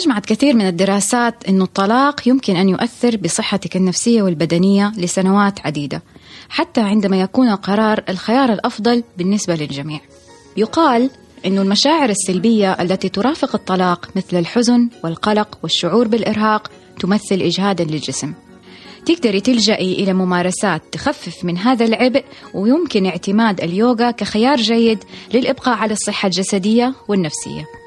أجمعت كثير من الدراسات أن الطلاق يمكن أن يؤثر بصحتك النفسية والبدنية لسنوات عديدة حتى عندما يكون القرار الخيار الأفضل بالنسبة للجميع. يقال أن المشاعر السلبية التي ترافق الطلاق مثل الحزن والقلق والشعور بالإرهاق تمثل إجهادا للجسم. تقدري تلجئي إلى ممارسات تخفف من هذا العبء ويمكن اعتماد اليوغا كخيار جيد للإبقاء على الصحة الجسدية والنفسية.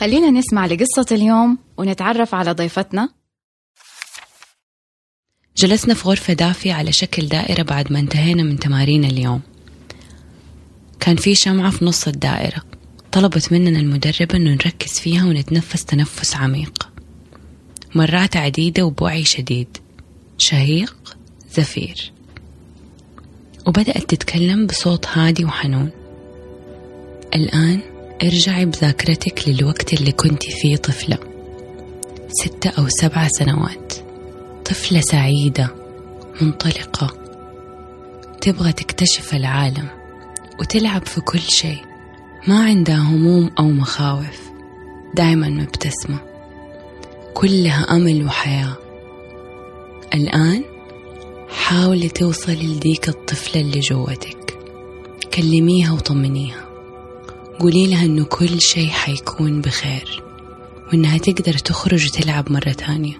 خلينا نسمع لقصة اليوم ونتعرف على ضيفتنا. جلسنا في غرفة دافية على شكل دائرة بعد ما انتهينا من تمارين اليوم. كان في شمعة في نص الدائرة. طلبت مننا المدربة أنه نركز فيها ونتنفس تنفس عميق. مرات عديدة وبوعي شديد. شهيق زفير. وبدأت تتكلم بصوت هادي وحنون. الآن ارجعي بذاكرتك للوقت اللي كنت فيه طفلة. ستة أو سبع سنوات. طفلة سعيدة منطلقة. تبغى تكتشف العالم وتلعب في كل شيء. ما عندها هموم أو مخاوف. دايما مبتسمة. كلها أمل وحياة. الآن حاولي توصلي لديك الطفلة اللي جوتك. كلميها وطمنيها. قولي لها إنه كل شيء حيكون بخير وإنها تقدر تخرج وتلعب مرة تانية.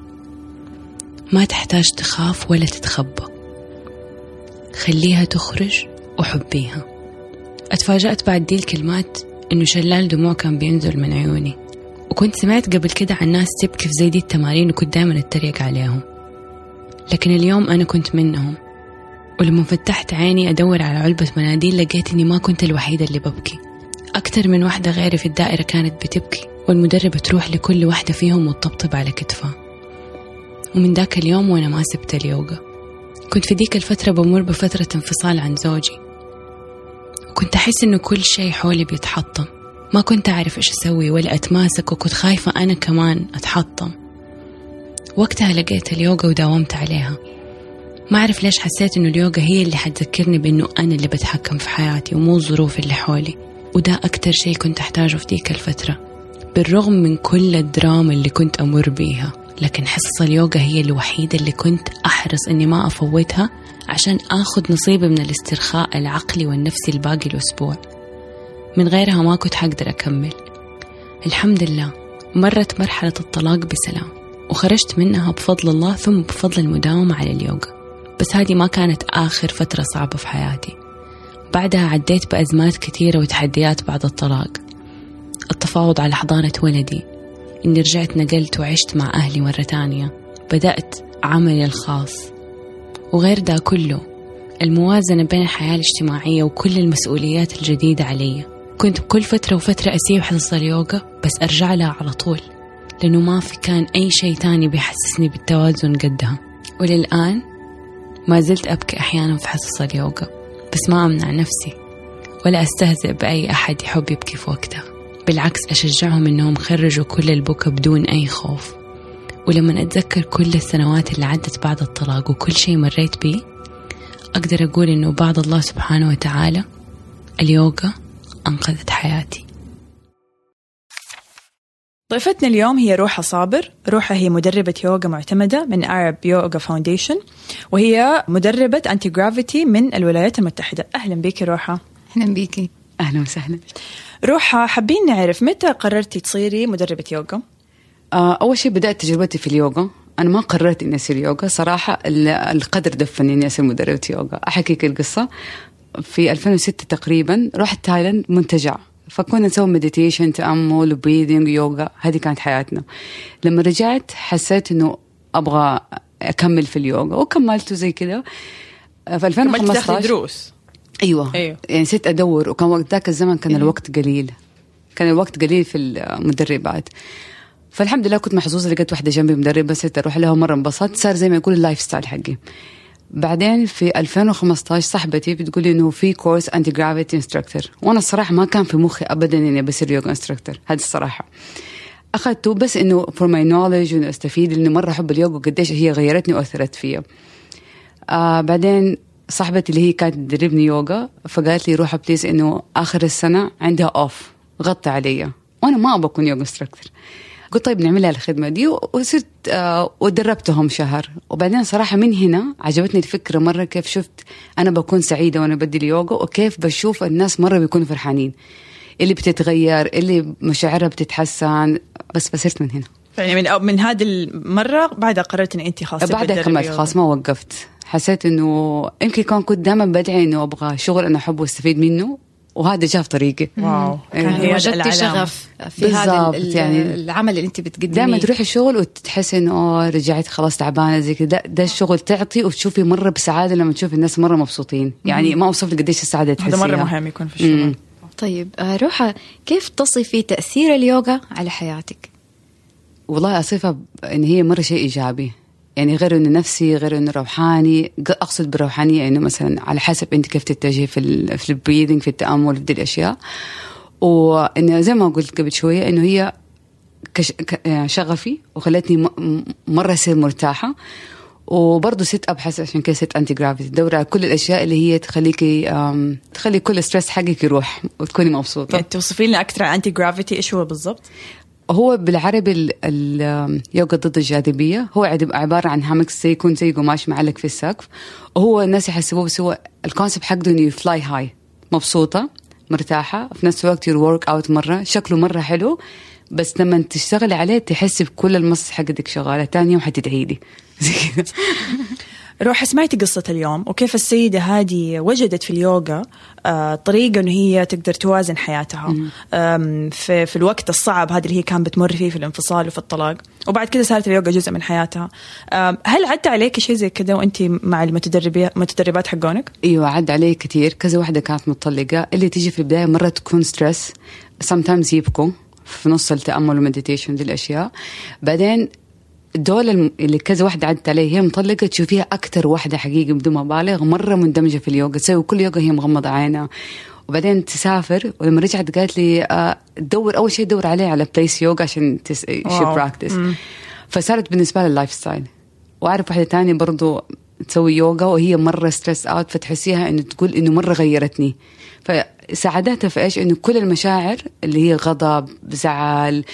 ما تحتاج تخاف ولا تتخبى. خليها تخرج وحبيها. أتفاجأت بعد دي الكلمات إنه شلال دموع كان بينزل من عيوني. وكنت سمعت قبل كده عن ناس تبكي في زي دي التمارين وكنت دائما أتريق عليهم. لكن اليوم أنا كنت منهم. ولما فتحت عيني أدور على علبة مناديل لقيت إني ما كنت الوحيدة اللي ببكي. أكثر من واحدة غيري في الدائرة كانت بتبكي والمدربة تروح لكل واحدة فيهم وتطبطب على كتفها. ومن ذاك اليوم وأنا ما سبت اليوغا. كنت في ديك الفترة بمر بفترة انفصال عن زوجي. وكنت أحس إنه كل شيء حولي بيتحطم. ما كنت أعرف إيش أسوي ولا أتماسك وكنت خايفة أنا كمان أتحطم. وقتها لقيت اليوغا وداومت عليها. ما أعرف ليش حسيت إنه اليوغا هي اللي حتذكرني بإنه أنا اللي بتحكم في حياتي ومو الظروف اللي حولي. وده أكتر شيء كنت أحتاجه في ديك الفترة بالرغم من كل الدراما اللي كنت أمر بيها لكن حصص اليوغا هي الوحيدة اللي كنت أحرص إني ما أفوتها عشان آخذ نصيبي من الاسترخاء العقلي والنفسي الباقي الأسبوع. من غيرها ما كنت حقدر أكمل. الحمد لله مرت مرحلة الطلاق بسلام وخرجت منها بفضل الله ثم بفضل المداومة على اليوغا. بس هذه ما كانت آخر فترة صعبة في حياتي. بعدها عديت بأزمات كثيرة وتحديات بعد الطلاق. التفاوض على حضانة ولدي. إني رجعت نقلت وعشت مع أهلي مرة تانية. بدأت عملي الخاص. وغير ده كله الموازنة بين الحياة الاجتماعية وكل المسؤوليات الجديدة علي. كنت بكل فترة وفترة أسيب حصص اليوغا بس أرجع لها على طول لأنه ما في كان أي شيء تاني بيحسسني بالتوازن قدها. وللآن ما زلت أبكي أحيانا في حصص اليوغا. بس ما أمنع نفسي ولا أستهزئ بأي أحد يحب يبكي في وقتها بالعكس أشجعهم أنهم خرجوا كل البكا بدون أي خوف. ولما أتذكر كل السنوات اللي عدت بعد الطلاق وكل شيء مريت بيه أقدر أقول أنه بعد الله سبحانه وتعالى اليوغا أنقذت حياتي. ضيفتنا اليوم هي روحة صابر. روحة هي مدربة يوغا معتمدة من Arab Yoga Foundation وهي مدربة anti-gravity من الولايات المتحدة. أهلا بك روحة. أهلا بيكي أهلا وسهلا. روحة حابين نعرف متى قررتي تصيري مدربة يوغا؟ آه، أول شيء بدأت تجربتي في اليوغا. أنا ما قررت إني أصير يوغا. صراحة القدر دفعني إني أصير مدربة يوغا. أحكيك القصة. في 2006 تقريبا رحت تايلاند منتجع. فكنا نسوي meditation تأمل و breathing يوغا هذه كانت حياتنا. لما رجعت حسيت إنه أبغى أكمل في اليوغا وكملت زي كذا في 2015 دروس. أيوه. أيوه. يعني صرت أدور وكان وقت ذاك الزمن كان أيوه. الوقت قليل. كان الوقت قليل في المدربات. فالحمد لله كنت محظوظة لقيت واحدة جنبي مدربة صرت أروح لها مرة انبسطت صار زي ما يقول ال lifestyle حقي. بعدين في 2015 صاحبتي بتقول لي إنه في course anti gravity instructor وأنا الصراحة ما كان في مخي ابدا إني بصير يوغا instructor هذه الصراحة. أخذته بس إنه for my knowledge وإنه أستفيد لأنه مرة أحب اليوغا وقديش هي غيرتني وأثرت فيا. آه بعدين صاحبتي اللي هي كانت تدربني يوغا فقالت لي روحي please إنه آخر السنة عندها off غطي علي وأنا ما أبغى أكون يوغا instructor قلت طيب نعملها الخدمة دي وصرت آه ودربتهم شهر. وبعدين صراحة من هنا عجبتني الفكرة مرة كيف شفت أنا بكون سعيدة وأنا بدي اليوغا وكيف بشوف الناس مرة بيكونوا فرحانين. اللي بتتغير اللي مشاعرها بتتحسن بس بصرت من هنا. يعني من من هذه المرة بعدها قررت ان انت خلاص بعدها كملت خلاص ما وقفت. حسيت إنه يمكن كان كنت دائما بدعي إنه أبغى شغل أنا أحبه وأستفيد منه. وهذا جاء في طريقي واو. كان هي وجدتي شغف في هذا يعني العمل اللي انت بتقدميه. دائما تروحي الشغل وتحسي إنه رجعت خلاص تعبانة زي كذا. ده, ده الشغل تعطي وتشوفي مرة بسعادة لما تشوفي الناس مرة مبسوطين. يعني ما أوصف لك قديش السعادة تحسيها هذا مرة مهم يكون في الشغل. مم. طيب آه، روحة كيف تصفي تأثير اليوغا على حياتك؟ والله أصفها إن هي مرة شيء إيجابي. يعني غير إنه نفسي غير إنه روحاني. أقصد بالروحانية إنه مثلا على حسب أنت كيف تتجهي في في ال breathing في التأمل في الأشياء. وإنه زي ما قلت قبل شوية إنه هي كش يعني شغفي وخلتني مرة أصير مرتاحة. وبرضه ست ابحث عشان كذا ست anti gravity تدور على كل الأشياء اللي هي تخليكي تخلي كل stress حقك يروح وتكوني مبسوطة. يعني توصفي لنا أكثر عن anti gravity إيش هو بالضبط؟ هو بالعربي ال- اليوغا ضد الجاذبية. هو عبارة عن hammocks زي يكون زي قماش معلق في السقف. وهو الناس يحسبوه بس هو ال concept حقه إنه fly high مبسوطة مرتاحة في نفس الوقت workout مرة شكله مرة حلو. بس لما تشتغلي عليه تحسي بكل ال muscles حقتك شغالة تاني يوم حتدعي لي. زي كذا. روح سمعتي قصة اليوم وكيف السيدة هذه وجدت في اليوغا آه طريقة إنه هي تقدر توازن حياتها. في, في الوقت الصعب هذا اللي هي كانت بتمر فيه في الانفصال وفي الطلاق. وبعد كده صارت اليوغا جزء من حياتها. هل عدى عليك شيء زي كده وأنت مع المتدربات حقونك؟ أيوه عد علي كثير كذا واحدة كانت مطلقة اللي تيجي في البداية مرة تكون stress sometimes يبكوا. في نص التأمل وال meditation دي الأشياء. بعدين دول اللي كذا واحدة عدت علي هي مطلقة تشوفيها أكتر واحدة حقيقة بدون مبالغ مرة مندمجة في اليوغا تسوي كل يوغا هي مغمضة عينها. وبعدين تسافر ولما رجعت قالت لي آه، دور أول شيء دور عليه على place يوغا عشان تس... شي. practice فصارت بالنسبة لها ال lifestyle وأعرف واحدة تانية برضو تسوي يوغا وهي مرة stressed out فتحسيها إنه تقول إنه مرة غيرتني. فساعدتها في إيش؟ إنه كل المشاعر اللي هي غضب زعل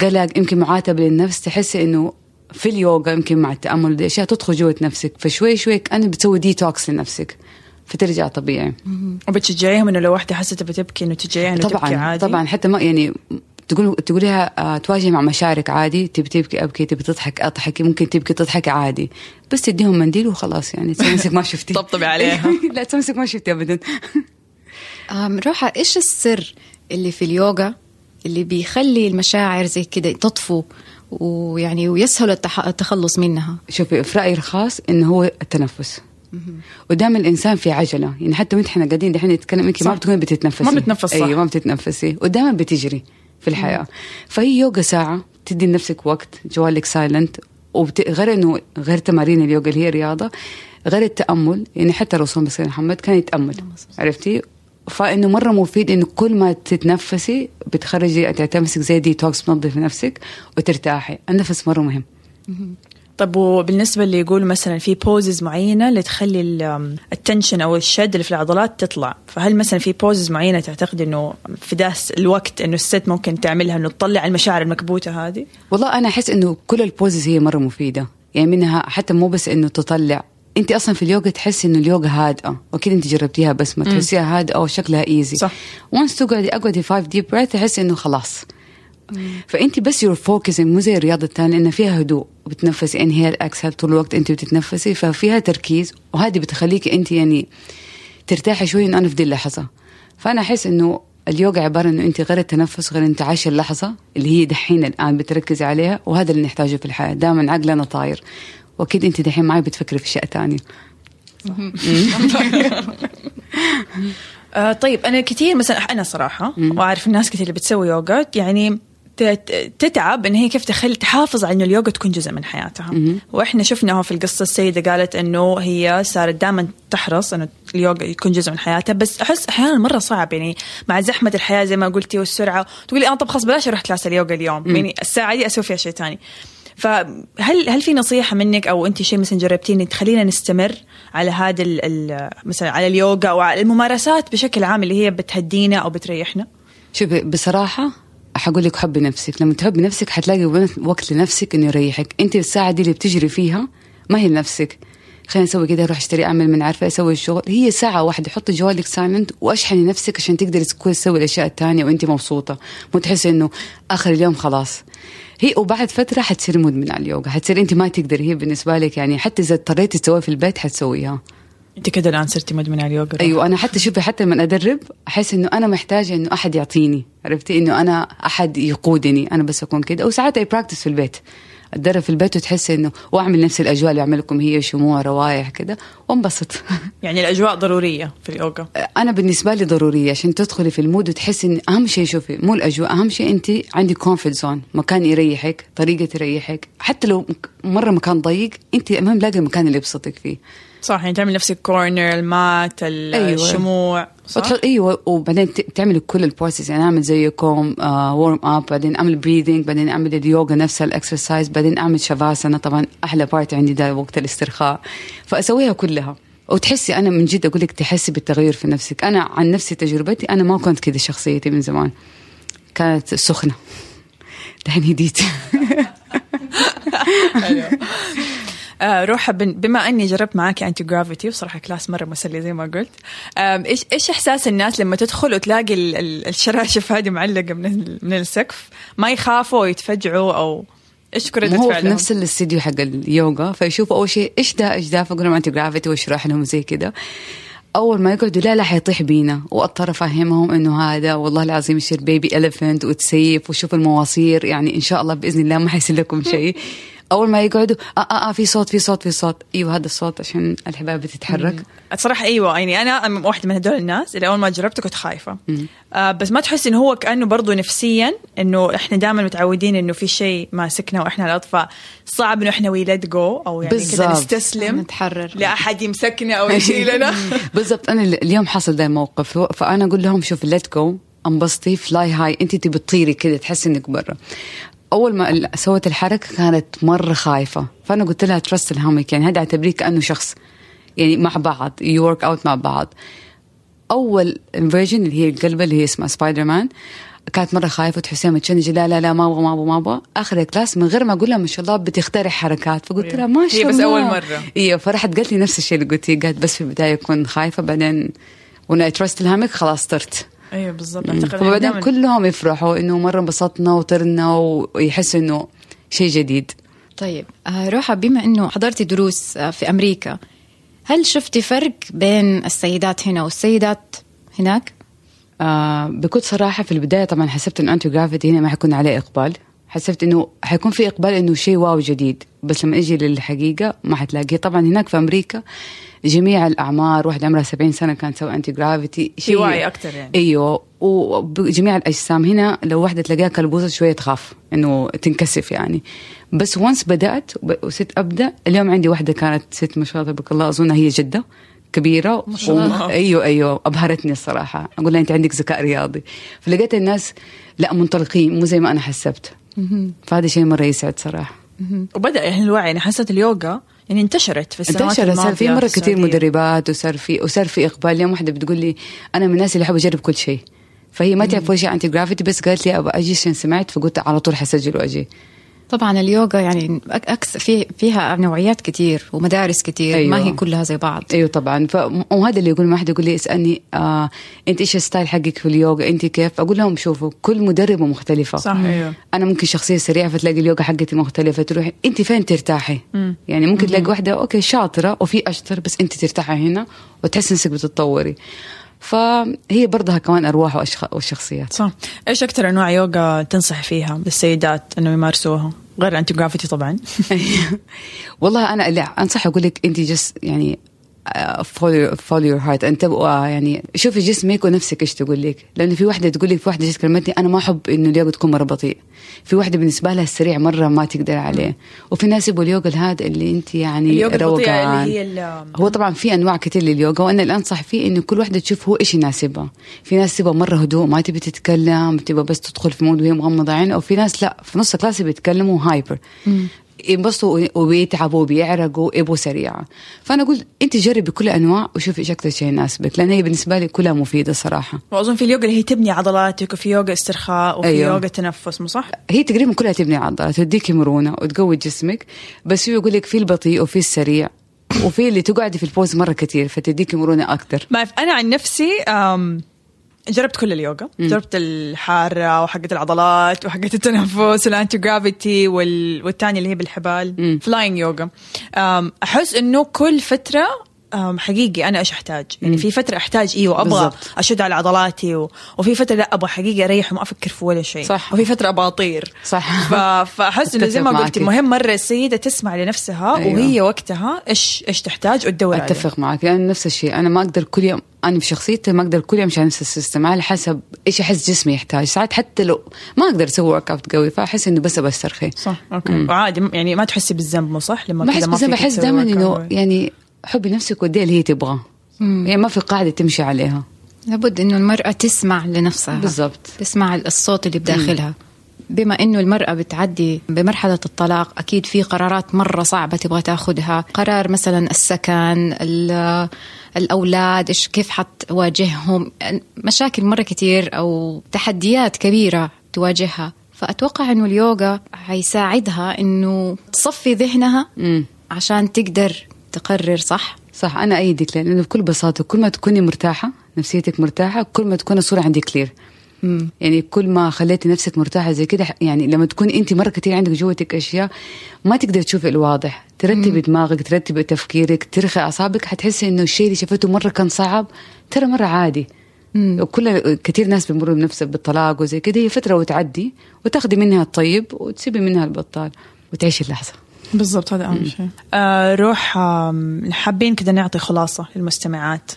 قلق يمكن معاتبة للنفس تحسي إنه في اليوغا يمكن مع التأمل دي أشياء تدخل جوة نفسك. فشوي شوي كأنك بتسوي ديتوكس لنفسك. فترجع طبيعي. وبتشجعيهم إنه لو واحدة حست بتبكي إنه تشجعيها إنه تبكي طبعا عادي؟ طبعا. حتى ما يعني تقول تقوليها آه، تواجهي مع مشاعرك عادي. تبي تبكي أبكي. تبي تضحك أضحكي. ممكن تبكي تضحكي عادي. بس تديهم منديل وخلاص يعني. نفسك ما شفتي. طبطبي عليها. لا نفسك ما شفتي ابدا. روحة إيش السر اللي في اليوغا اللي بيخلي المشاعر زي كده تطفو ويعني ويسهل التخلص منها. شوفي في رأيي الخاص إنه هو التنفس. ودائما الإنسان في عجلة يعني حتى وانت إحنا قاعدين دحين نتكلم انت ما. بتكوني بتتنفسي. ما بتنفس صح. أيوه ما بتتنفسي. ودائما بتجري في الحياة. فهي يوغا ساعة تدي لنفسك وقت جوالك سايلنت وغير إنه غير تمارين اليوغا اللي هي رياضة غير التأمل يعني حتى الرسول بن محمد كان يتأمل. عرفتي؟ فإنه مرة مفيد إنه كل ما تتنفسي بتخرجي تعتمسك زي ديتوكس بتنظفي نفسك وترتاحي. النفس مرة مهم. طب وبالنسبة اللي يقول مثلا في poses معينة اللي تخلي ال- tension أو الشد اللي في العضلات تطلع. فهل مثلا في poses معينة تعتقد إنه في ذا الوقت إنه الست ممكن تعملها إنه تطلع المشاعر المكبوتة هذه؟ والله أنا أحس إنه كل ال poses هي مرة مفيدة. يعني منها حتى مو بس إنه تطلع انت أصلا في اليوغا تحسي إنه اليوغا هادئة. واكيد انت جربتيها بس ما تحسيها هادئة وشكلها easy صح. once تقعدي أقعدي 5 deep breath تحسي إنه خلاص. فأنت بس you're focusing مو زي الرياضة الثانية انه فيها هدوء. وبتنفسي inhale exhale طول الوقت أنت بتتنفسي. ففيها تركيز وهذه بتخليكي أنت يعني ترتاحي شوي انه أنا في دي اللحظة. فأنا أحس إنه اليوغا عبارة إنه أنت غير التنفس غير أنت عايشة اللحظة اللي هي دحين الآن بتركزي عليها وهذا اللي نحتاجه في الحياة. دائما عقلنا طاير. وأكيد أنت دحين معي بتفكري في أشياء ثانية طيب أنا كثير مثلا أنا صراحة وأعرف الناس كثير اللي بتسوي يوغا يعني تتعب إن هي كيف تخلي تحافظ على إنه اليوغا تكون جزء من حياتها. وإحنا شفناها في القصة السيدة قالت إنه هي صارت دائما تحرص إنه اليوغا يكون جزء من حياتها بس أحس أحيانا مرة صعب يعني مع زحمة الحياة زي ما قلتي والسرعة. تقولي أنا طب خلاص بلاش أروح كلاس اليوغا اليوم يعني الساعة دي أسوي فيها شيء ثاني فهل هل في نصيحة منك أو أنت شيء مثلا جربتيه تخلينا نستمر على هذا مثلا على اليوغا أو على الممارسات بشكل عام اللي هي بتهدينا أو بتريحنا؟ شوفي بصراحة حقول لك حبي نفسك لما تحبي نفسك حتلاقي وقت لنفسك إنه يريحك. أنت الساعة دي اللي بتجري فيها ما هي لنفسك. خلينا نسوي كده أروح اشتري اعمل من عارفة أسوي الشغل. هي ساعة واحدة. حطي جوالك سايلنت واشحني نفسك عشان تقدري تسوي الأشياء الثانية وأنت مبسوطة. مو تحسي إنه آخر اليوم خلاص. هي وبعد فترة حتصيري مدمنة على اليوغا. حتصير أنت ما تقدري هي بالنسبة لك يعني حتى إذا اضطريتي تسويها في البيت حتسويها. أنت كده الآن صرتي مدمنة على اليوغا أيوه أنا حتى شوفي حتى لما أدرب أحس إنه أنا محتاجة إنه أحد يعطيني عرفتي؟ إنه أنا أحد يقودني. أنا بس أكون كده. وساعات I practice في البيت. اتدرب في البيت وتحسي إنه وأعمل نفس الأجواء اللي اعمل لكم هي شموع روايح كده وانبسط. يعني الأجواء ضرورية في اليوغا. أنا بالنسبة لي ضرورية عشان تدخلي في ال mood وتحسي إن أهم شيء شوفي مو الأجواء أهم شيء انت عندك comfort zone مكان يريحك طريقة تريحك. حتى لو مرة مكان ضيق انت المهم لاقي المكان اللي يبسطك فيه. صح يعني تعمل نفسك corner ال mat ال- أيوة. صح؟ أيوه وبعدين ت- تعملي كل ال process يعني أعمل زيكم warm up بعدين أعمل breathing بعدين أعمل اليوغا نفسها ال exercise بعدين أعمل شافاسنا طبعا أحلى part عندي ده وقت الاسترخاء. فأسويها كلها. وتحسي أنا من جد أقول لك تحسي بالتغير في نفسك. أنا عن نفسي تجربتي أنا ما كنت كده شخصيتي من زمان. كانت سخنة. دحين هديت آه روحة بما أني جربت معاكي anti gravity وصراحة class مرة مسلي زي ما قلت إيش إيش إحساس الناس لما تدخل وتلاقي ال- ال- الشراشف هذه معلقة من ال- من السقف ما يخافوا يتفجعوا أو إيش كل ردة هو في فعلهم؟ نفس الاستديو حق اليوغا فيشوفوا أول شيء إيش ده إيش ده فاقول لهم انتي جرافيتي واشرح لهم زي كده. أول ما يقعدوا لا لا حيطيح بينا. وأضطر أفهمهم إنه هذا والله العظيم يصير بيبي اليفنت وتسيف وشوف المواصير يعني إن شاء الله بإذن الله ما حيصير لكم شيء. أول ما يقعدوا آه آه, آه في صوت في صوت في صوت. أيوه هذا الصوت عشان الحباب بتتحرك صراحة أيوه يعني أنا واحدة من هدول الناس اللي أول ما جربته كنت خايفة. آه بس ما تحس انه هو كأنه برضه نفسيا إنه إحنا دائما متعودين إنه في شيء ماسكنا وإحنا الأطفال. صعب إنه إحنا we let go أو يعني كذا. نستسلم. نتحرر. لاحد يمسكنا أو يشيلنا بالضبط. أنا ال- اليوم حصل ده الموقف. فأنا أقول لهم شوف let go انبسطي fly high أنت تبي تطيري كده تحسي إنك برا. أول ما سوت الحركة كانت مرة خايفة. فأنا قلت لها trust ال hammock يعني هذا أعتبريه كأنه شخص يعني مع بعض you work out مع بعض. أول version اللي هي القلبة اللي هي اسمها سبايدر مان كانت مرة خايفة. وتحسها متشنجه لا لا لا ما أبغى ما أبغى ما أبغى. آخر الكلاس من غير ما أقول لها ما شاء الله بتخترع حركات. فقلت لها ما هي شاء الله. بس أول مرة. أيوه فرحت قالت لي نفس الشيء اللي قلتيه قالت بس في البداية أكون خايفة بعدين وأنا ترست الهامك خلاص طرت أيوه بالضبط. أعتقد دايماً- كلهم يفرحوا إنه مرة انبسطنا وطرنا ويحسوا إنه شيء جديد. طيب آه، روحة بما أنه حضرتي دروس آه، في أمريكا هل شفتي فرق بين السيدات هنا والسيدات هناك؟ آه بكل صراحة في البداية طبعا حسبت إنه anti-gravity هنا ما حيكون عليه إقبال. حسبت إنه حيكون في إقبال إنه شيء wow جديد. بس لما أجي للحقيقة ما حتلاقيه طبعا هناك في أمريكا جميع الأعمار واحدة عمرها 70 سنة كانت تسوي anti-gravity في وعي أكتر يعني. أيوه. وجميع الأجسام هنا لو واحدة تلاقيها كلبوزه شوية تخاف إنه تنكسف يعني. بس once بدأت وست أبدأ اليوم عندي واحدة كانت ست ما شاء الله تبارك الله اظنها هي جدة كبيرة. ما شاء الله. وم- أيوه أيوه. أبهرتني الصراحة. أقول لها أنت عندك ذكاء رياضي. فلقيت الناس لا منطلقين مو زي ما أنا حسبت. فهذا شيء مرة يسعد صراحة. وبدأ يعني الوعي يعني حسيت اليوغا يعني انتشرت في السنوات انتشر الماضية صار في مره كثير. مدربات وصار في وصار في إقبال. اليوم واحدة بتقول لي أنا من الناس اللي أحب أجرب كل شيء. فهي ما تعرف ولا شيء anti-gravity بس قالت لي أبغى أجي عشان سمعت فقلت على طول حسجل وأجي. طبعا اليوغا يعني أك- أكس في فيها نوعيات كتير ومدارس كتير أيوة. ما هي كلها زي بعض. أيوه طبعا. ف... وهذا اللي يقول ما حد يقول لي اسألني آه أنت إيش ال style حقك في اليوغا؟ أنت كيف؟ أقول لهم شوفوا كل مدربة مختلفة. صح. أيوه. أنا ممكن شخصية سريعة فتلاقي اليوغا حقتي مختلفة. تروحي أنت فين ترتاحي؟ يعني ممكن تلاقي واحدة okay شاطرة وفي أشطر بس أنت ترتاحي هنا وتحس نفسك بتتطوري. فهي برضها كمان أرواح وأشخ... وشخصيات. صح. إيش أكثر أنواع يوغا تنصح فيها للسيدات انه يمارسوها؟ غير انتي جرافيتي طبعا. والله أنا اللي أنصح أقول لك أنت just يعني follow follow your heart أنت تبقى يعني شوفي جسمك ونفسك إيش تقول لك. لأنه في وحده تقول لك في وحده جت كلمتني أنا ما أحب إنه اليوغا تكون مرة بطيء. في وحده بالنسبة لها السريع مرة ما تقدر عليه. وفي ناس يبغوا اليوغا هذا اللي أنت يعني اليوغا روقان. اللي هي هو طبعا في أنواع كثير لليوغا وأنا اللي انصح فيه إنه كل وحده تشوف هو إيش يناسبها. في ناس تبغى مرة هدوء ما تبي تتكلم تبغى بس تدخل في mood وهي مغمضه عين أو في ناس لا في نص class بيتكلموا hyper ينبسطوا وبيتعبوا وبيعرقوا يبغوا سريعه فأنا أقول أنت جربي كل الانواع وشوفي إيش أكثر شيء يناسبك لأن هي بالنسبة لي كلها مفيدة صراحة واظن في اليوغا اللي هي تبني عضلاتك وفي يوغا استرخاء وفي أيوه. يوغا تنفس مو صح؟ هي تقريبا كلها تبني عضلات وتديكي مرونة وتقوي جسمك بس في يقول لك في البطيء وفي السريع وفي اللي تقعدي في ال pose مرة كثير فتديكي مرونة أكثر ما أنا عن نفسي جربت كل اليوغا. جربت الحارة وحقة العضلات وحقة التنفس وال anti-gravity وال... والتانية اللي هي بالحبال. flying yoga أحس إنه كل فترة أم، حقيقي أنا إيش أحتاج؟ يعني في فترة أحتاج أيوه أبغى بالضبط. أشد على عضلاتي و... وفي فترة لا أبغى حقيقي أريح وما أفكر في ولا شيء. صح. وفي فترة أبغى أطير. صح. ف... فأحس إنه زي ما قلتي. مهم مرة السيدة تسمع لنفسها أيوه. وهي وقتها إيش إيش تحتاج وتدور عليه أتفق معك. لأن نفس الشيء. أنا ما أقدر كل يوم أنا في شخصيتي ما أقدر كل يوم امشي نفس ال system. على حسب إيش أحس جسمي يحتاج. ساعات حتى لو ما أقدر أسوي work out قوي فأحس إنه بس بسترخي صح okay. وعادي يعني ما تحسي بالذنب مو صح؟ لما ما فيك بحس تسوي دائما. إنه يعني حبي نفسك وديها اللي هي تبغى يعني ما في قاعدة تمشي عليها. لابد إنه المرأة تسمع لنفسها. بالضبط. تسمع الصوت اللي بداخلها. بما إنه المرأة بتعدي بمرحلة الطلاق أكيد في قرارات مرة صعبة تبغى تاخذها قرار مثلا السكن ال- الأولاد إيش كيف حتواجههم؟ مشاكل مرة كتير أو تحديات كبيرة تواجهها. فأتوقع إنه اليوغا حيساعدها إنه تصفي ذهنها عشان تقدر تقرر صح؟ صح أنا إيدك لأنه بكل بساطة كل ما تكوني مرتاحة نفسيتك مرتاحة كل ما تكون الصورة عندك كلير مم. يعني كل ما خليتي نفسك مرتاحة زي كده يعني لما تكون انت مرة كثير عندك جوتك أشياء ما تقدر تشوفي الواضح. ترتبي دماغك ترتبي تفكيرك ترخي أعصابك حتحسي إنه الشيء اللي شفته مرة كان صعب ترى مرة عادي. وكل كثير ناس بيمروا بنفس بالطلاق وزي كده هي فترة وتعدي وتاخذي منها الطيب وتسيبي منها البطال وتعيشي اللحظة. بالضبط هذا أهم شيء. آه روح حابين كذا نعطي خلاصة للمستمعات.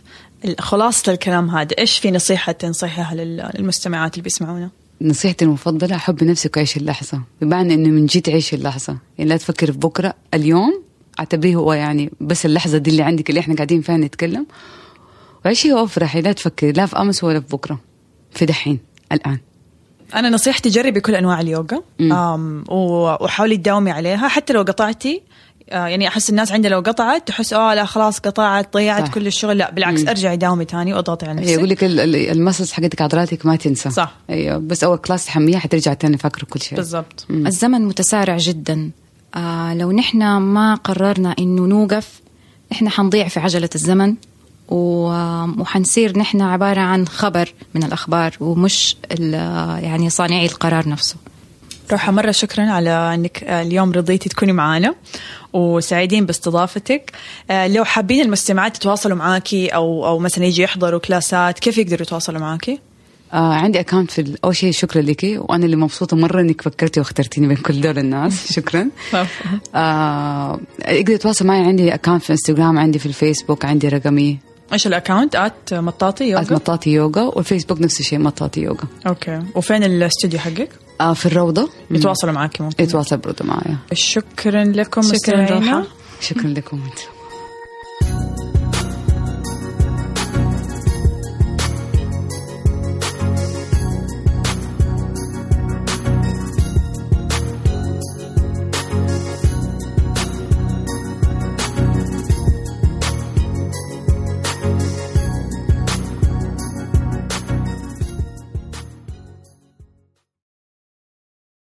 خلاصة الكلام هذا إيش في نصيحة تنصحها لل- للمستمعات اللي بيسمعونا؟ نصيحتي المفضلة حبي نفسك وعيشي اللحظة. بمعنى إنه من جد عيشي اللحظة. يعني لا تفكري في بكرة اليوم اعتبريه هو يعني بس اللحظة دي اللي عندك اللي إحنا قاعدين فيها نتكلم. وعيشي وافرحي لا تفكري لا في أمس ولا في بكرة في دحين الآن. أنا نصيحتي جربي كل أنواع اليوغا وحاولي تداومي عليها. حتى لو قطعتي آه، يعني أحس الناس عندها لو قطعت تحس آه لا خلاص قطعت ضيعت صح. كل الشغل. لا بالعكس أرجعي داومي تاني وأضغطي على يقول نفسك. لك ال- ال- المسلس حقتك عضلاتك ما تنسى. صح. أيوه بس أول كلاس تحميها حترجع تاني فاكرة كل شيء. بالضبط. الزمن متسارع جدا. آه لو نحن ما قررنا إنه نوقف نحن حنضيع في عجلة الزمن. وحنصير نحن عبارة عن خبر من الأخبار ومش ال- يعني صانعي القرار نفسه. روحة مرة شكرا على إنك آه، اليوم رضيتي تكوني معانا وسعيدين باستضافتك. آه، لو حابين المستمعات يتواصلوا معاكي أو أو مثلا يجي يحضروا كلاسات كيف يقدروا يتواصلوا معاكي؟ آه عندي اكونت في أول شيء شكرا لك وأنا اللي مبسوطة مرة إنك فكرتي واخترتيني بين كل دول الناس. شكرا. آه يقدر يتواصل معي عندي account في انستغرام عندي في الفيسبوك عندي رقمي. إيش ال account at مطاطي يوغا؟ at مطاطي يوغا والفيسبوك نفس الشيء مطاطي يوغا. okay. وفين الاستوديو حقك؟ آه في الروضة. يتواصلوا معاكي ممكن. يتواصل برضه معايا. شكرا لكم شكراً. شكرا لكم. أنتم